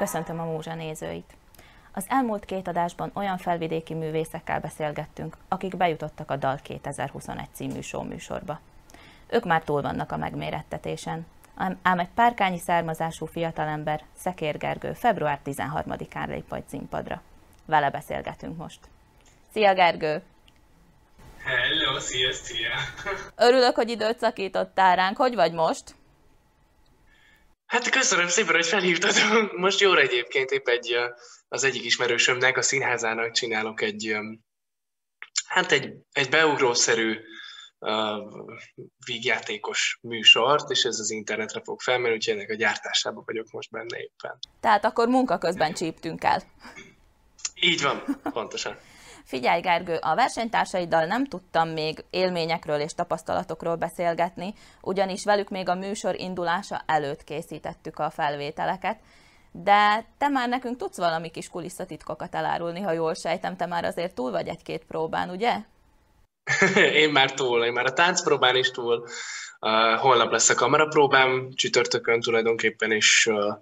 Köszöntöm a Múzsa nézőit! Az elmúlt két adásban olyan felvidéki művészekkel beszélgettünk, akik bejutottak a Dal 2021 című show műsorba. Ők már túl vannak a megmérettetésen, ám egy párkányi származású fiatalember, Szekér Gergő február 13-án lép majd színpadra. Vele beszélgetünk most. Szia Gergő! Hello, szia, szia! Örülök, hogy időt szakítottál ránk. Hogy vagy most? Hát köszönöm szépen, hogy felhívtad. Most jóra egyébként épp egy, az egyik ismerősömnek, a színházának csinálok egy, hát egy, egy beugrószerű uh, vígjátékos műsort, és ez az internetre fog felmenni, úgyhogy ennek a gyártásában vagyok most benne éppen. Tehát akkor munka közben csíptünk el. Így van, pontosan. Figyelj, Gergő, a versenytársaiddal nem tudtam még élményekről és tapasztalatokról beszélgetni, ugyanis velük még a műsor indulása előtt készítettük a felvételeket, de te már nekünk tudsz valami kis kulisszatitkokat elárulni, ha jól sejtem, te már azért túl vagy egy-két próbán, ugye? én már túl, én már a táncpróbán is túl. Uh, holnap lesz a kamerapróbám, csütörtökön tulajdonképpen, és uh,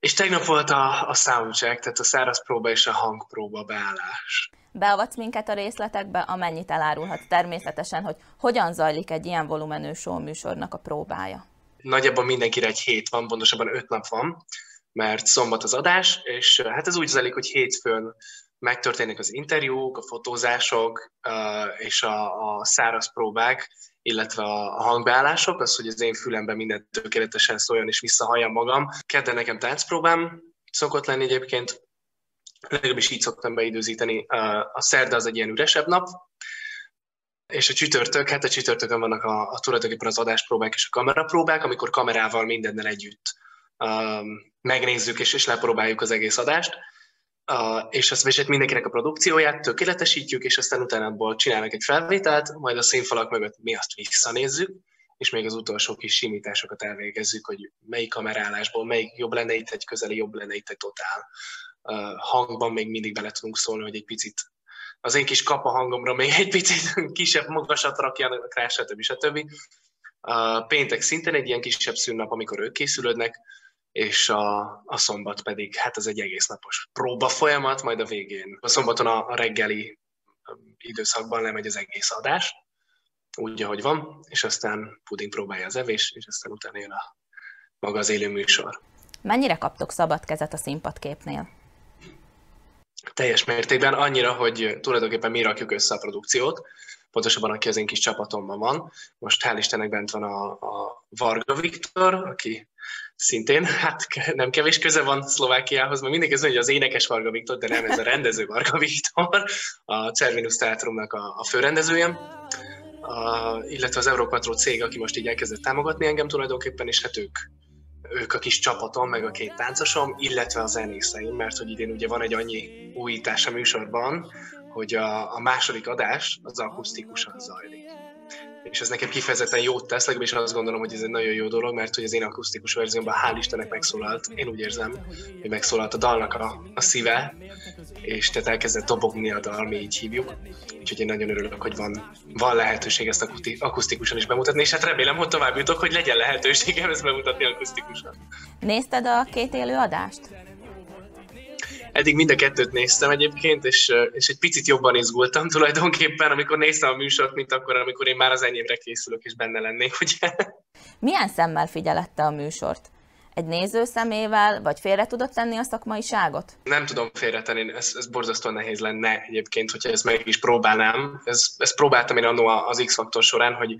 és tegnap volt a, a soundcheck, tehát a száraz próba és a hangpróba beállás. Beavatsz minket a részletekbe, amennyit elárulhat természetesen, hogy hogyan zajlik egy ilyen volumenű show műsornak a próbája. Nagyjából mindenkire egy hét van, pontosabban öt nap van, mert szombat az adás, és hát ez úgy zajlik, hogy hétfőn megtörténnek az interjúk, a fotózások és a, a száraz próbák, illetve a hangbeállások, az, hogy az én fülemben minden tökéletesen szóljon és visszahalljam magam. Kedden nekem táncpróbám szokott lenni egyébként, legalábbis így szoktam beidőzíteni. A szerda az egy ilyen üresebb nap, és a csütörtök, hát a csütörtökön vannak a, a tulajdonképpen az adáspróbák és a kamerapróbák, amikor kamerával mindennel együtt um, megnézzük és, és lepróbáljuk az egész adást a, és azt és mindenkinek a produkcióját tökéletesítjük, és aztán utána abból csinálnak egy felvételt, majd a színfalak mögött mi azt visszanézzük, és még az utolsó kis simításokat elvégezzük, hogy melyik kamerálásból, melyik jobb lenne itt egy közeli, jobb lenne itt egy totál. Uh, hangban még mindig bele tudunk szólni, hogy egy picit az én kis kapa hangomra még egy picit kisebb magasat rakjanak rá, stb. stb. Uh, péntek szintén egy ilyen kisebb szünnap, amikor ők készülődnek, és a, a szombat pedig, hát ez egy egész napos próba folyamat, majd a végén. A szombaton a, a reggeli időszakban lemegy az egész adás, úgy, ahogy van, és aztán puding próbálja az evés, és aztán utána jön a maga az élő műsor. Mennyire kaptok szabad kezet a színpadképnél? Teljes mértékben, annyira, hogy tulajdonképpen mi rakjuk össze a produkciót, pontosabban aki az én kis csapatomban van. Most hál' Istennek bent van a, a Varga Viktor, aki szintén, hát nem kevés köze van Szlovákiához, mert mindig ez hogy az énekes Varga Viktor, de nem ez a rendező Varga Viktor, a Cervinus Teatrumnak a, a főrendezője, a, illetve az Európatró cég, aki most így elkezdett támogatni engem tulajdonképpen, és hát ők, ők a kis csapatom, meg a két táncosom, illetve a zenészeim, mert hogy idén ugye van egy annyi újítás a műsorban, hogy a, a második adás az akusztikusan zajlik és ez nekem kifejezetten jót tesz, legalábbis azt gondolom, hogy ez egy nagyon jó dolog, mert hogy az én akusztikus verziómban hál' Istennek megszólalt, én úgy érzem, hogy megszólalt a dalnak a, a szíve, és tehát elkezdett dobogni a dal, mi így hívjuk. Úgyhogy én nagyon örülök, hogy van, van lehetőség ezt akusztikusan is bemutatni, és hát remélem, hogy tovább jutok, hogy legyen lehetőségem ezt bemutatni akusztikusan. Nézted a két élő adást? Eddig mind a kettőt néztem egyébként, és, és egy picit jobban izgultam tulajdonképpen, amikor néztem a műsort, mint akkor, amikor én már az enyémre készülök, és benne lennék, ugye? Milyen szemmel figyelette a műsort? Egy néző szemével, vagy félre tudott tenni a szakmaiságot? Nem tudom félretenni, ez, ez borzasztóan nehéz lenne egyébként, hogyha ezt meg is próbálnám. Ez, ezt próbáltam én annó az X-faktor során, hogy,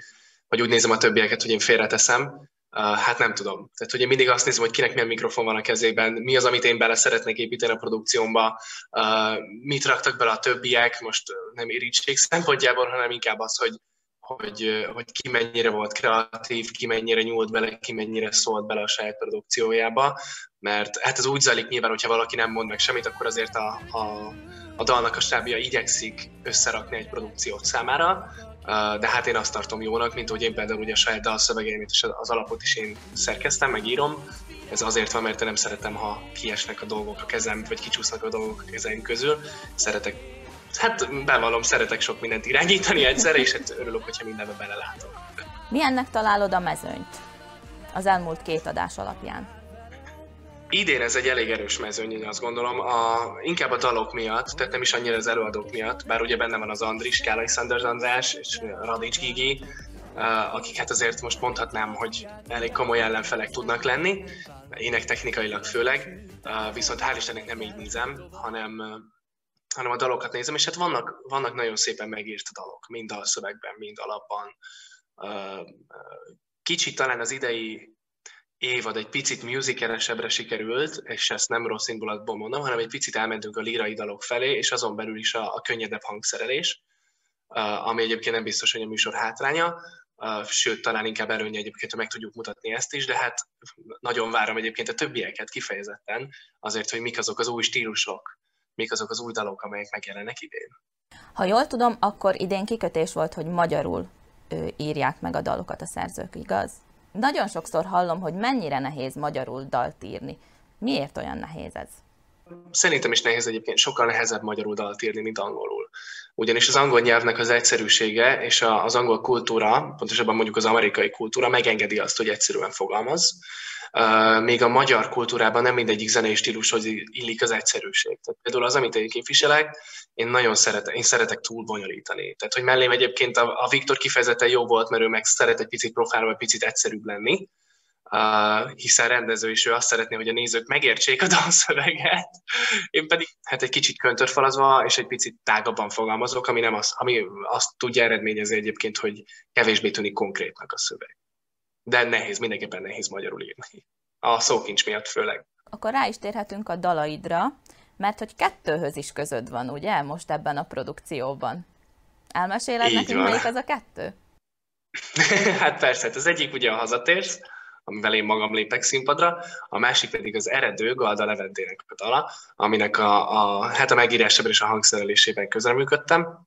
hogy úgy nézem a többieket, hogy én félreteszem, hát nem tudom. Tehát ugye mindig azt nézem, hogy kinek milyen mikrofon van a kezében, mi az, amit én bele szeretnék építeni a produkciómba, mit raktak bele a többiek, most nem irítség szempontjából, hanem inkább az, hogy, hogy, hogy ki mennyire volt kreatív, ki mennyire nyúlt bele, ki mennyire szólt bele a saját produkciójába, mert hát ez úgy zajlik nyilván, hogyha valaki nem mond meg semmit, akkor azért a, a, a dalnak a stábja igyekszik összerakni egy produkciót számára, de hát én azt tartom jónak, mint hogy én például ugye a saját dalszövegeimet és az alapot is én szerkeztem, megírom. Ez azért van, mert én nem szeretem, ha kiesnek a dolgok a kezem, vagy kicsúsznak a dolgok a kezem közül. Szeretek, hát bevallom, szeretek sok mindent irányítani egyszerre, és hát örülök, hogyha mindenbe belelátok. Milyennek találod a mezőnyt az elmúlt két adás alapján? Idén ez egy elég erős mezőny, azt gondolom, a, inkább a dalok miatt, tehát nem is annyira az előadók miatt, bár ugye benne van az Andris, Kálai Sanders András és Radics Gigi, akik hát azért most mondhatnám, hogy elég komoly ellenfelek tudnak lenni, ének technikailag főleg, viszont hál' Istennek nem így nézem, hanem, hanem a dalokat nézem, és hát vannak, vannak nagyon szépen megírt dalok, mind a szövegben, mind alapban. Kicsit talán az idei évad egy picit musicalesebbre sikerült, és ezt nem rossz indulatból mondom, hanem egy picit elmentünk a lírai dalok felé, és azon belül is a, a könnyedebb hangszerelés, ami egyébként nem biztos, hogy a műsor hátránya, sőt, talán inkább előnye egyébként, hogy meg tudjuk mutatni ezt is, de hát nagyon várom egyébként a többieket kifejezetten, azért, hogy mik azok az új stílusok, mik azok az új dalok, amelyek megjelennek idén. Ha jól tudom, akkor idén kikötés volt, hogy magyarul írják meg a dalokat a szerzők, igaz? Nagyon sokszor hallom, hogy mennyire nehéz magyarul dalt írni. Miért olyan nehéz ez? Szerintem is nehéz egyébként, sokkal nehezebb magyarul dalt írni, mint angolul. Ugyanis az angol nyelvnek az egyszerűsége és az angol kultúra, pontosabban mondjuk az amerikai kultúra megengedi azt, hogy egyszerűen fogalmaz. Még a magyar kultúrában nem mindegyik zenei stílushoz illik az egyszerűség. Tehát például az, amit én képviselek, én nagyon szeretek, én szeretek túl bonyolítani. Tehát, hogy mellém egyébként a, a Viktor kifejezetten jó volt, mert ő meg szeret egy picit profánul, egy picit egyszerűbb lenni, uh, hiszen rendező is ő azt szeretné, hogy a nézők megértsék a dalszöveget. Én pedig hát egy kicsit köntörfalazva és egy picit tágabban fogalmazok, ami, nem az, ami azt tudja eredményezni egyébként, hogy kevésbé tűnik konkrétnak a szöveg. De nehéz, mindenképpen nehéz magyarul írni. A szókincs miatt főleg. Akkor rá is térhetünk a dalaidra, mert hogy kettőhöz is közöd van, ugye, most ebben a produkcióban. Elmeséled Így nekünk, melyik az a kettő? hát persze, hát az egyik ugye a hazatérsz, amivel én magam lépek színpadra, a másik pedig az eredő Galda Leventének a dala, aminek a, a, hát a megírásában és a hangszerelésében közreműködtem.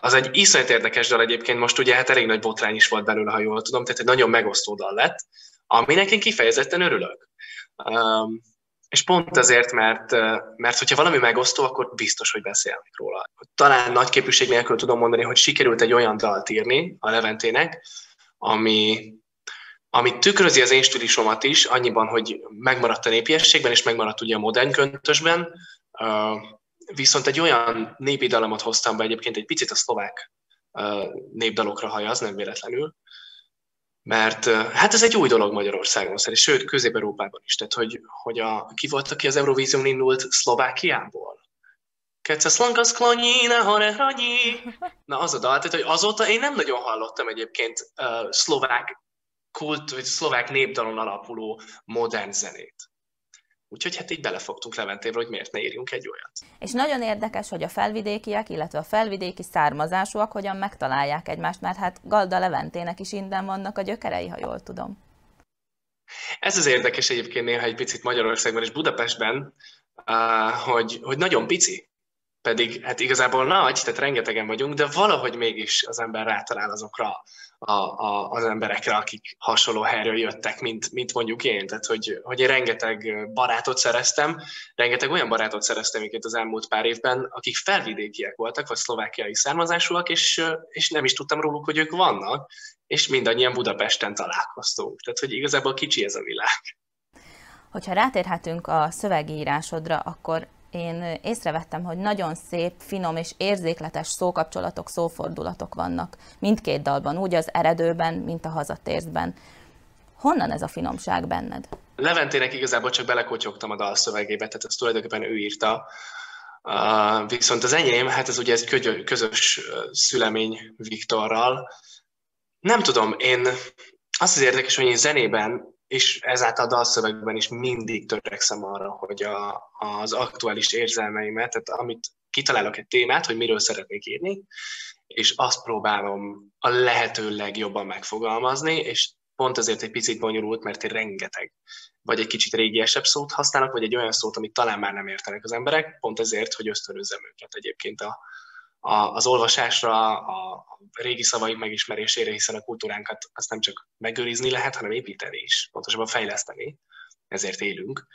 Az egy iszonyat érdekes dal egyébként, most ugye hát elég nagy botrány is volt belőle, ha jól tudom, tehát egy nagyon megosztó dal lett, aminek én kifejezetten örülök. És pont azért, mert, mert hogyha valami megosztó, akkor biztos, hogy beszélnek róla. Talán nagy képűség nélkül tudom mondani, hogy sikerült egy olyan dalt írni a Leventének, ami, ami tükrözi az én stílusomat is, annyiban, hogy megmaradt a népiességben, és megmaradt ugye a modern köntösben, viszont egy olyan népi dalomot hoztam be, egyébként egy picit a szlovák népdalokra hajaz, nem véletlenül, mert hát ez egy új dolog Magyarországon, szerint, sőt, Közép-Európában is. Tehát, hogy, hogy a, ki volt, aki az Eurovízión indult Szlovákiából? Keceszlanka szklonyina, hore Na, az a dal, tehát, hogy azóta én nem nagyon hallottam egyébként uh, szlovák kult, vagy szlovák népdalon alapuló modern zenét. Úgyhogy hát így belefogtunk Leventébre, hogy miért ne írjunk egy olyat. És nagyon érdekes, hogy a felvidékiek, illetve a felvidéki származásúak hogyan megtalálják egymást, mert hát Galda Leventének is innen vannak a gyökerei, ha jól tudom. Ez az érdekes egyébként néha egy picit Magyarországban és Budapestben, hogy, hogy nagyon pici, pedig hát igazából nagy, tehát rengetegen vagyunk, de valahogy mégis az ember rátalál azokra a, a, az emberekre, akik hasonló helyről jöttek, mint, mint mondjuk én. Tehát, hogy, hogy én rengeteg barátot szereztem, rengeteg olyan barátot szereztem egyébként az elmúlt pár évben, akik felvidékiek voltak, vagy szlovákiai származásúak, és, és nem is tudtam róluk, hogy ők vannak, és mindannyian Budapesten találkoztunk. Tehát, hogy igazából kicsi ez a világ. Hogyha rátérhetünk a szövegírásodra, akkor én észrevettem, hogy nagyon szép, finom és érzékletes szókapcsolatok, szófordulatok vannak mindkét dalban, úgy az eredőben, mint a hazatérzben. Honnan ez a finomság benned? Leventének igazából csak belekotyogtam a dal szövegébe, tehát ezt tulajdonképpen ő írta. Uh, viszont az enyém, hát ez ugye egy közös szülemény Viktorral. Nem tudom, én azt az érdekes, hogy én zenében és ezáltal a dalszövegben is mindig törekszem arra, hogy a, az aktuális érzelmeimet, tehát amit kitalálok egy témát, hogy miről szeretnék írni, és azt próbálom a lehető legjobban megfogalmazni, és pont ezért egy picit bonyolult, mert én rengeteg, vagy egy kicsit régiesebb szót használok, vagy egy olyan szót, amit talán már nem értenek az emberek, pont ezért, hogy ösztönözzem őket egyébként a, a, az olvasásra, a, régi szavaik megismerésére, hiszen a kultúránkat azt nem csak megőrizni lehet, hanem építeni is, pontosabban fejleszteni, ezért élünk.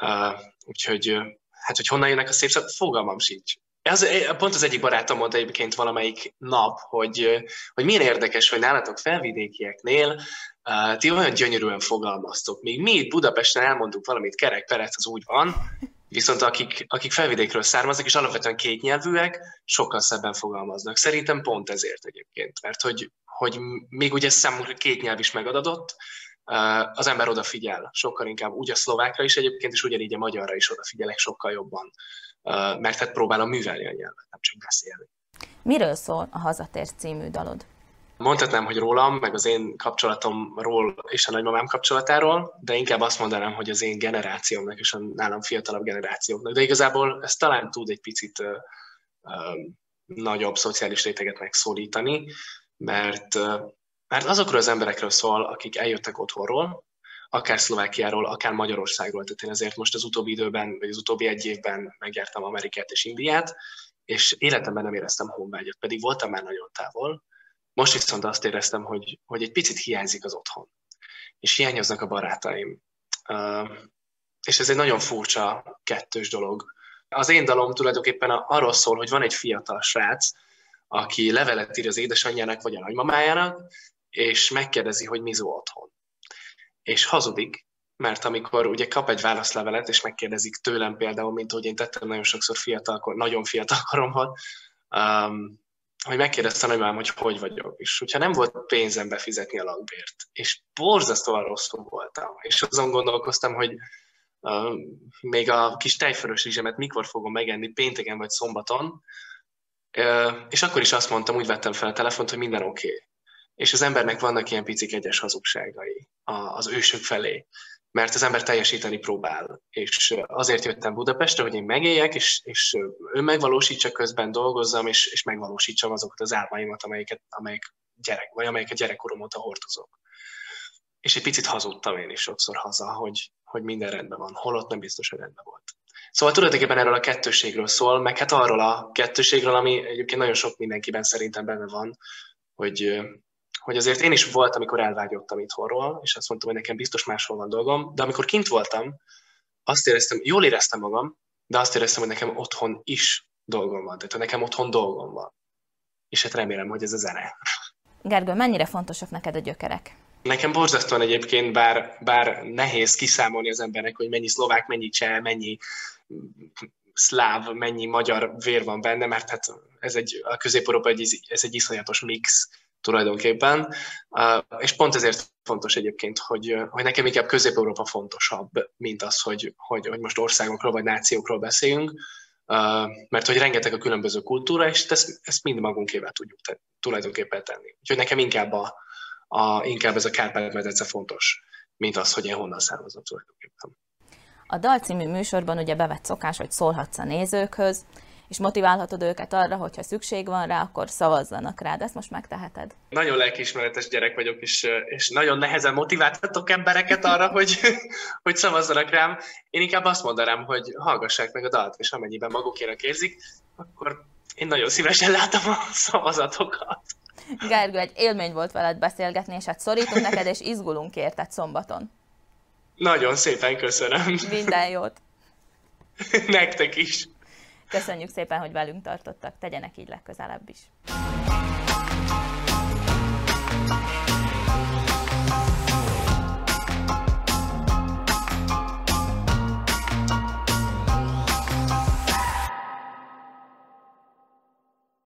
Uh, úgyhogy hát, hogy honnan jönnek a szép szavak, fogalmam sincs. az, pont az egyik barátom mondta egyébként valamelyik nap, hogy, hogy milyen érdekes, hogy nálatok felvidékieknél uh, ti olyan gyönyörűen fogalmaztok. Még mi itt Budapesten elmondunk valamit kerekperec, az úgy van, viszont akik, akik felvidékről származnak, és alapvetően kétnyelvűek, sokkal szebben fogalmaznak. Szerintem pont ezért egyébként, mert hogy, hogy még ugye számunkra két nyelv is megadott, az ember odafigyel sokkal inkább úgy a szlovákra is egyébként, és ugyanígy a magyarra is odafigyelek sokkal jobban mert hát próbálom művelni a nyelvet, nem csak beszélni. Miről szól a Hazatérsz című dalod? Mondhatnám, hogy rólam, meg az én kapcsolatomról és a nagymamám kapcsolatáról, de inkább azt mondanám, hogy az én generációmnak és a nálam fiatalabb generációknak. De igazából ez talán tud egy picit uh, uh, nagyobb szociális réteget megszólítani, mert, uh, mert azokról az emberekről szól, akik eljöttek otthonról, akár Szlovákiáról, akár Magyarországról. Tehát én ezért most az utóbbi időben, vagy az utóbbi egy évben megjártam Amerikát és Indiát, és életemben nem éreztem honvágyat, pedig voltam már nagyon távol. Most viszont azt éreztem, hogy, hogy egy picit hiányzik az otthon, és hiányoznak a barátaim. Uh, és ez egy nagyon furcsa, kettős dolog. Az én dalom tulajdonképpen arról szól, hogy van egy fiatal srác, aki levelet ír az édesanyjának vagy a nagymamájának, és megkérdezi, hogy mizó otthon és hazudik, mert amikor ugye kap egy válaszlevelet, és megkérdezik tőlem például, mint ahogy én tettem nagyon sokszor fiatal, nagyon fiatal koromban, um, hogy megkérdezte nagymám, hogy hogy vagyok, és hogyha nem volt pénzem befizetni a lakbért, és borzasztóan rosszul voltam, és azon gondolkoztam, hogy uh, még a kis tejfölös rizsemet mikor fogom megenni, pénteken vagy szombaton, uh, és akkor is azt mondtam, úgy vettem fel a telefont, hogy minden oké. Okay és az embernek vannak ilyen picik egyes hazugságai az ősök felé, mert az ember teljesíteni próbál. És azért jöttem Budapestre, hogy én megéljek, és, és önmegvalósítsa közben dolgozzam, és, és megvalósítsam azokat az álmaimat, amelyeket, amelyek gyerek, vagy amelyeket gyerekkorom óta hordozok. És egy picit hazudtam én is sokszor haza, hogy, hogy minden rendben van, holott nem biztos, hogy rendben volt. Szóval tulajdonképpen erről a kettőségről szól, meg hát arról a kettőségről, ami egyébként nagyon sok mindenkiben szerintem benne van, hogy, hogy azért én is volt, amikor elvágyottam itthonról, és azt mondtam, hogy nekem biztos máshol van dolgom, de amikor kint voltam, azt éreztem, jól éreztem magam, de azt éreztem, hogy nekem otthon is dolgom van, tehát nekem otthon dolgom van. És hát remélem, hogy ez a zene. Gergő, mennyire fontosak neked a gyökerek? Nekem borzasztóan egyébként, bár, bár nehéz kiszámolni az embernek, hogy mennyi szlovák, mennyi cseh, mennyi szláv, mennyi magyar vér van benne, mert hát ez egy, a közép-európa egy, ez egy iszonyatos mix tulajdonképpen. És pont ezért fontos egyébként, hogy, hogy nekem inkább Közép-Európa fontosabb, mint az, hogy, hogy, hogy most országokról vagy nációkról beszéljünk, mert hogy rengeteg a különböző kultúra, és ezt, ezt mind magunkével tudjuk te, tulajdonképpen tenni. Úgyhogy nekem inkább, a, a, inkább ez a Kárpát-medence fontos, mint az, hogy én honnan származom tulajdonképpen. A Dal című műsorban ugye bevett szokás, hogy szólhatsz a nézőkhöz, és motiválhatod őket arra, hogyha szükség van rá, akkor szavazzanak rá, de ezt most megteheted. Nagyon lelkiismeretes gyerek vagyok, és, és nagyon nehezen motiváltatok embereket arra, hogy, hogy szavazzanak rám. Én inkább azt mondanám, hogy hallgassák meg a dalt, és amennyiben magukének érzik, akkor én nagyon szívesen látom a szavazatokat. Gergő, egy élmény volt veled beszélgetni, és hát szorítunk neked, és izgulunk érted szombaton. Nagyon szépen köszönöm. Minden jót. Nektek is. Köszönjük szépen, hogy velünk tartottak, tegyenek így legközelebb is.